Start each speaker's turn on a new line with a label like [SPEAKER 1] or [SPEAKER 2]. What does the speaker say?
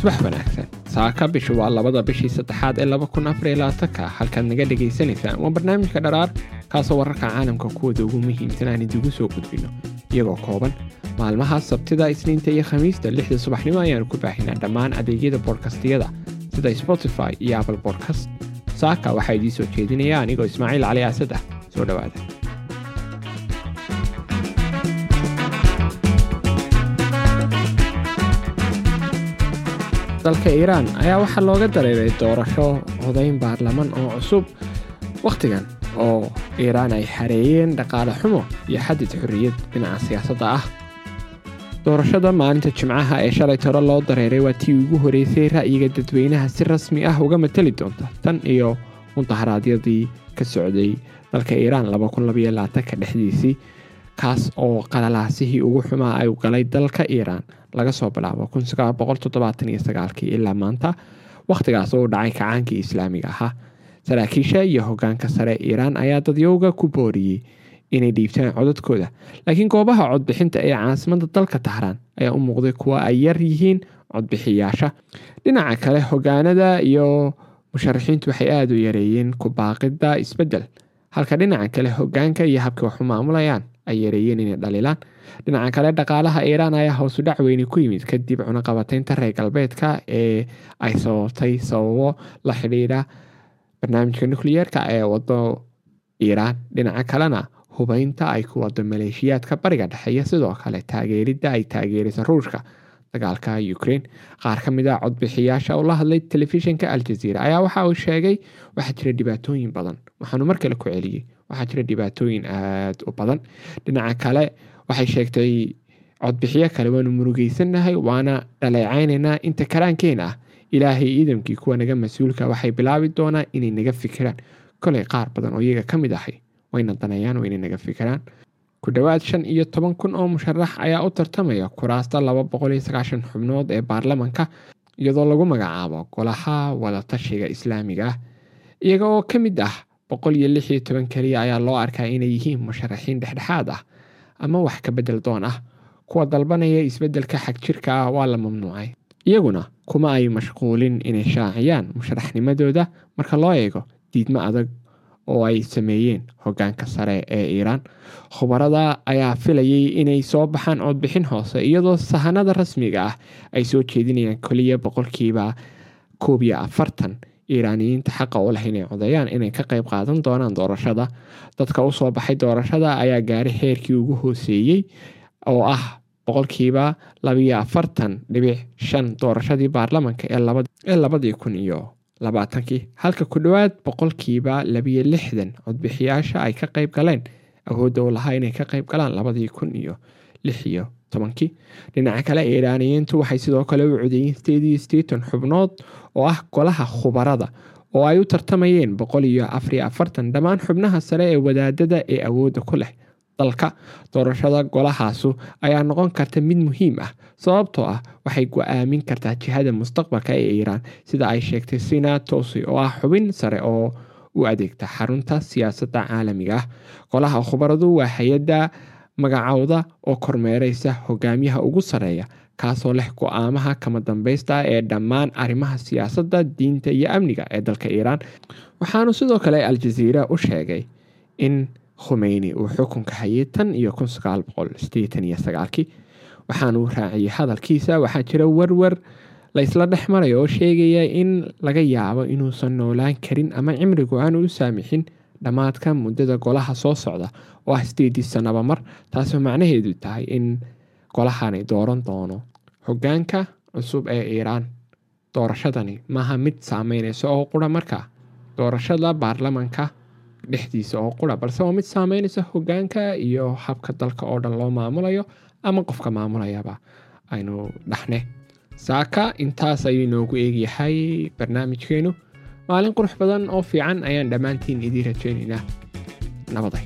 [SPEAKER 1] subax wanaagsan. Saaka bishu waa labada bishii saddexaad ee laba kun afar iyo labaatanka. Halkaad naga dhagaysanaysaan waa barnaamijka dharaar kaasoo wararka caalamka kuwooda ugu muhiimsan aan idigu soo gudbino. Iyagoo kooban maalmaha sabtida isniinta iyo khamiista lixda subaxnimo ayaanu ku baahinaa dhammaan adeegyada boodkastiyada sida spotify iyo apple bodkast saaka waxaa idiin soo jeedinaya anigoo ismaaciil cali asad ah. Soo dhowaada dalka iiraan ayaa waxaa looga dareeray doorasho codayn baarlaman oo cusub wakhtigan oo iiraan ay xareeyeen dhaqaale xumo iyo xadid xorriyad dhinaca siyaasadda ah. Doorashada maalinta jimcaha ee shalay toro loo dareeray waa tii ugu horeysay ra'yiga dadweynaha si rasmi ah uga mateli doonta tan iyo mudaharaadyadii ka socday dalka iiraan ka dhexdiisii kaas oo qalalaasihii ugu xumaa ay galay dalka iiraan laga soo bilaabo ilaa maanta wakhtigaas oo u dhacay kacaankii islaamiga ahaa. Saraakiisha iyo hogaanka sare iiraan ayaa dadyowga ku booriyey inay dhiibtaan codadkooda laakiin goobaha codbixinta ee caasimada dalka tahraan ayaa u muuqday kuwa ay yar yihiin codbixiyaasha. Dhinaca kale hogaanada iyo musharaxiintu waxay aada u yareeyeen ku baaqida isbeddel halka dhinaca kale hogaanka iyo habka waxu maamulayaan ay yareeyeen inay dhalilaan dhinaca kale dhaqaalaha iiraan ayaa hoosu dhac weyni ku yimid kadib cunaqabateynta reer galbeedka ee ay sababtay sababo la xidhiidha barnaamijka nukliyeerka ee wado iiraan. Dhinaca kalena hubeynta ay ku wado maleeshiyaadka bariga dhexeeya sidoo kale taageeridda ay taageeraysa ruushka dagaalka ukraine. Qaar ka mid a codbixiyaasha oo la hadlay telefishinka aljaziira ayaa waxa uu sheegay waxaa jira dhibaatooyin badan waxaanu mar kale ku celiyey waxaa jira dhibaatooyin aada u badan. Dhinaca kale waxay sheegtay codbixiyo kale waanu murugeysannahay waana dhaleecaynaynaa inta karaankeena ah. Ilaahay ciidamkii kuwa naga mas'uulka waxay bilaabi doonaan inay naga fikiraan. Kolay qaar badan oo iyaga ka mid ahay wayna danayaan waa inay naga fikiraan. Ku dhowaad shan iyo toban kun oo musharax ayaa u tartamaya kuraasta laba boqol iyo sagaashan xubnood ee baarlamanka iyadoo lagu magacaabo golaha wadatashiga islaamiga ah. Iyaga oo ka mid ah boqol iyo lix iyo toban keliya ayaa loo arkaa inay yihiin musharaxiin dhexdhexaad ah ama wax ka bedel doon ah. Kuwa dalbanaya isbeddelka xagjirka ah waa la mamnuucay. Iyaguna kuma ay mashquulin inay shaaciyaan musharaxnimadooda. Marka loo eego diidmo adag oo ay sameeyeen hogaanka sare ee iiraan khubarada ayaa filayay inay soo baxaan codbixin hoose iyadoo sahanada rasmiga ah ay soo jeedinayaan keliya boqolkiiba koob iyo afartan iiraaniyiinta xaqa u leh inay codeeyaan inay ka qayb qaadan doonaan doorashada. Dadka u soo baxay doorashada ayaa gaaray heerkii ugu hooseeyey oo ah boqolkiiba labiyo afartan dhibic shan doorashadii baarlamanka ee labadii kun iyo labaatankii. Halka ku dhowaad boqolkiiba labiyo lixdan codbixiyaasha ay ka qayb galeen awoodda u lahaa inay ka qayb galaan labadii kun iyo lix iyo tobankii. Dhinaca kale iiraaniyiintu waxay sidoo kale u codeeyeen sideed iyo sideetan xubnood oo ah golaha khubarada oo ay u tartamayeen boqol iyo afariyo afartan dhammaan xubnaha sare ee wadaadada ee awoodda ku leh dalka. Doorashada golahaasu ayaa noqon karta mid muhiim ah sababtoo ah waxay go'aamin kartaa jihada mustaqbalka ee iiraan sida ay sheegtay sina tosi oo ah xubin sare oo u adeegta xarunta siyaasadda caalamiga ah. Golaha khubaradu waa hay'adda magacowda oo kormeereysa hogaamiyaha ugu sareeya kaasoo leh go'aamaha kama dambeysta ee dhammaan arrimaha siyaasadda diinta iyo amniga ee dalka iiraan. Waxaanu sidoo kale aljaziira u sheegay in khumeyni uu xukunka hayay tan iyo kun sagaal boqol sideetan iyo sagaalkii. Waxaanuu raaciyey hadalkiisa waxaa jira werwer laysla dhex marayo oo sheegaya in laga yaabo inuusan noolaan karin ama cimrigu aanu u saamixin dhammaadka muddada golaha soo socda oo ah sideedii sanaba mar taasoo macnaheedu tahay in golahani dooran doono hogaanka cusub ee iiraan. Doorashadani maaha mid saameyneysa oo qura markaa doorashada baarlamanka dhexdiisa oo qura balse waa mid saameyneysa hogaanka iyo habka dalka oo dhan loo maamulayo ama qofka maamulayaba aynu dhaxne saaka intaas ayuu inoogu eegyahay barnaamijkeenu maalin qurux badan oo fiican ayaan dhammaantiin idiin rajeynaynaa nabaday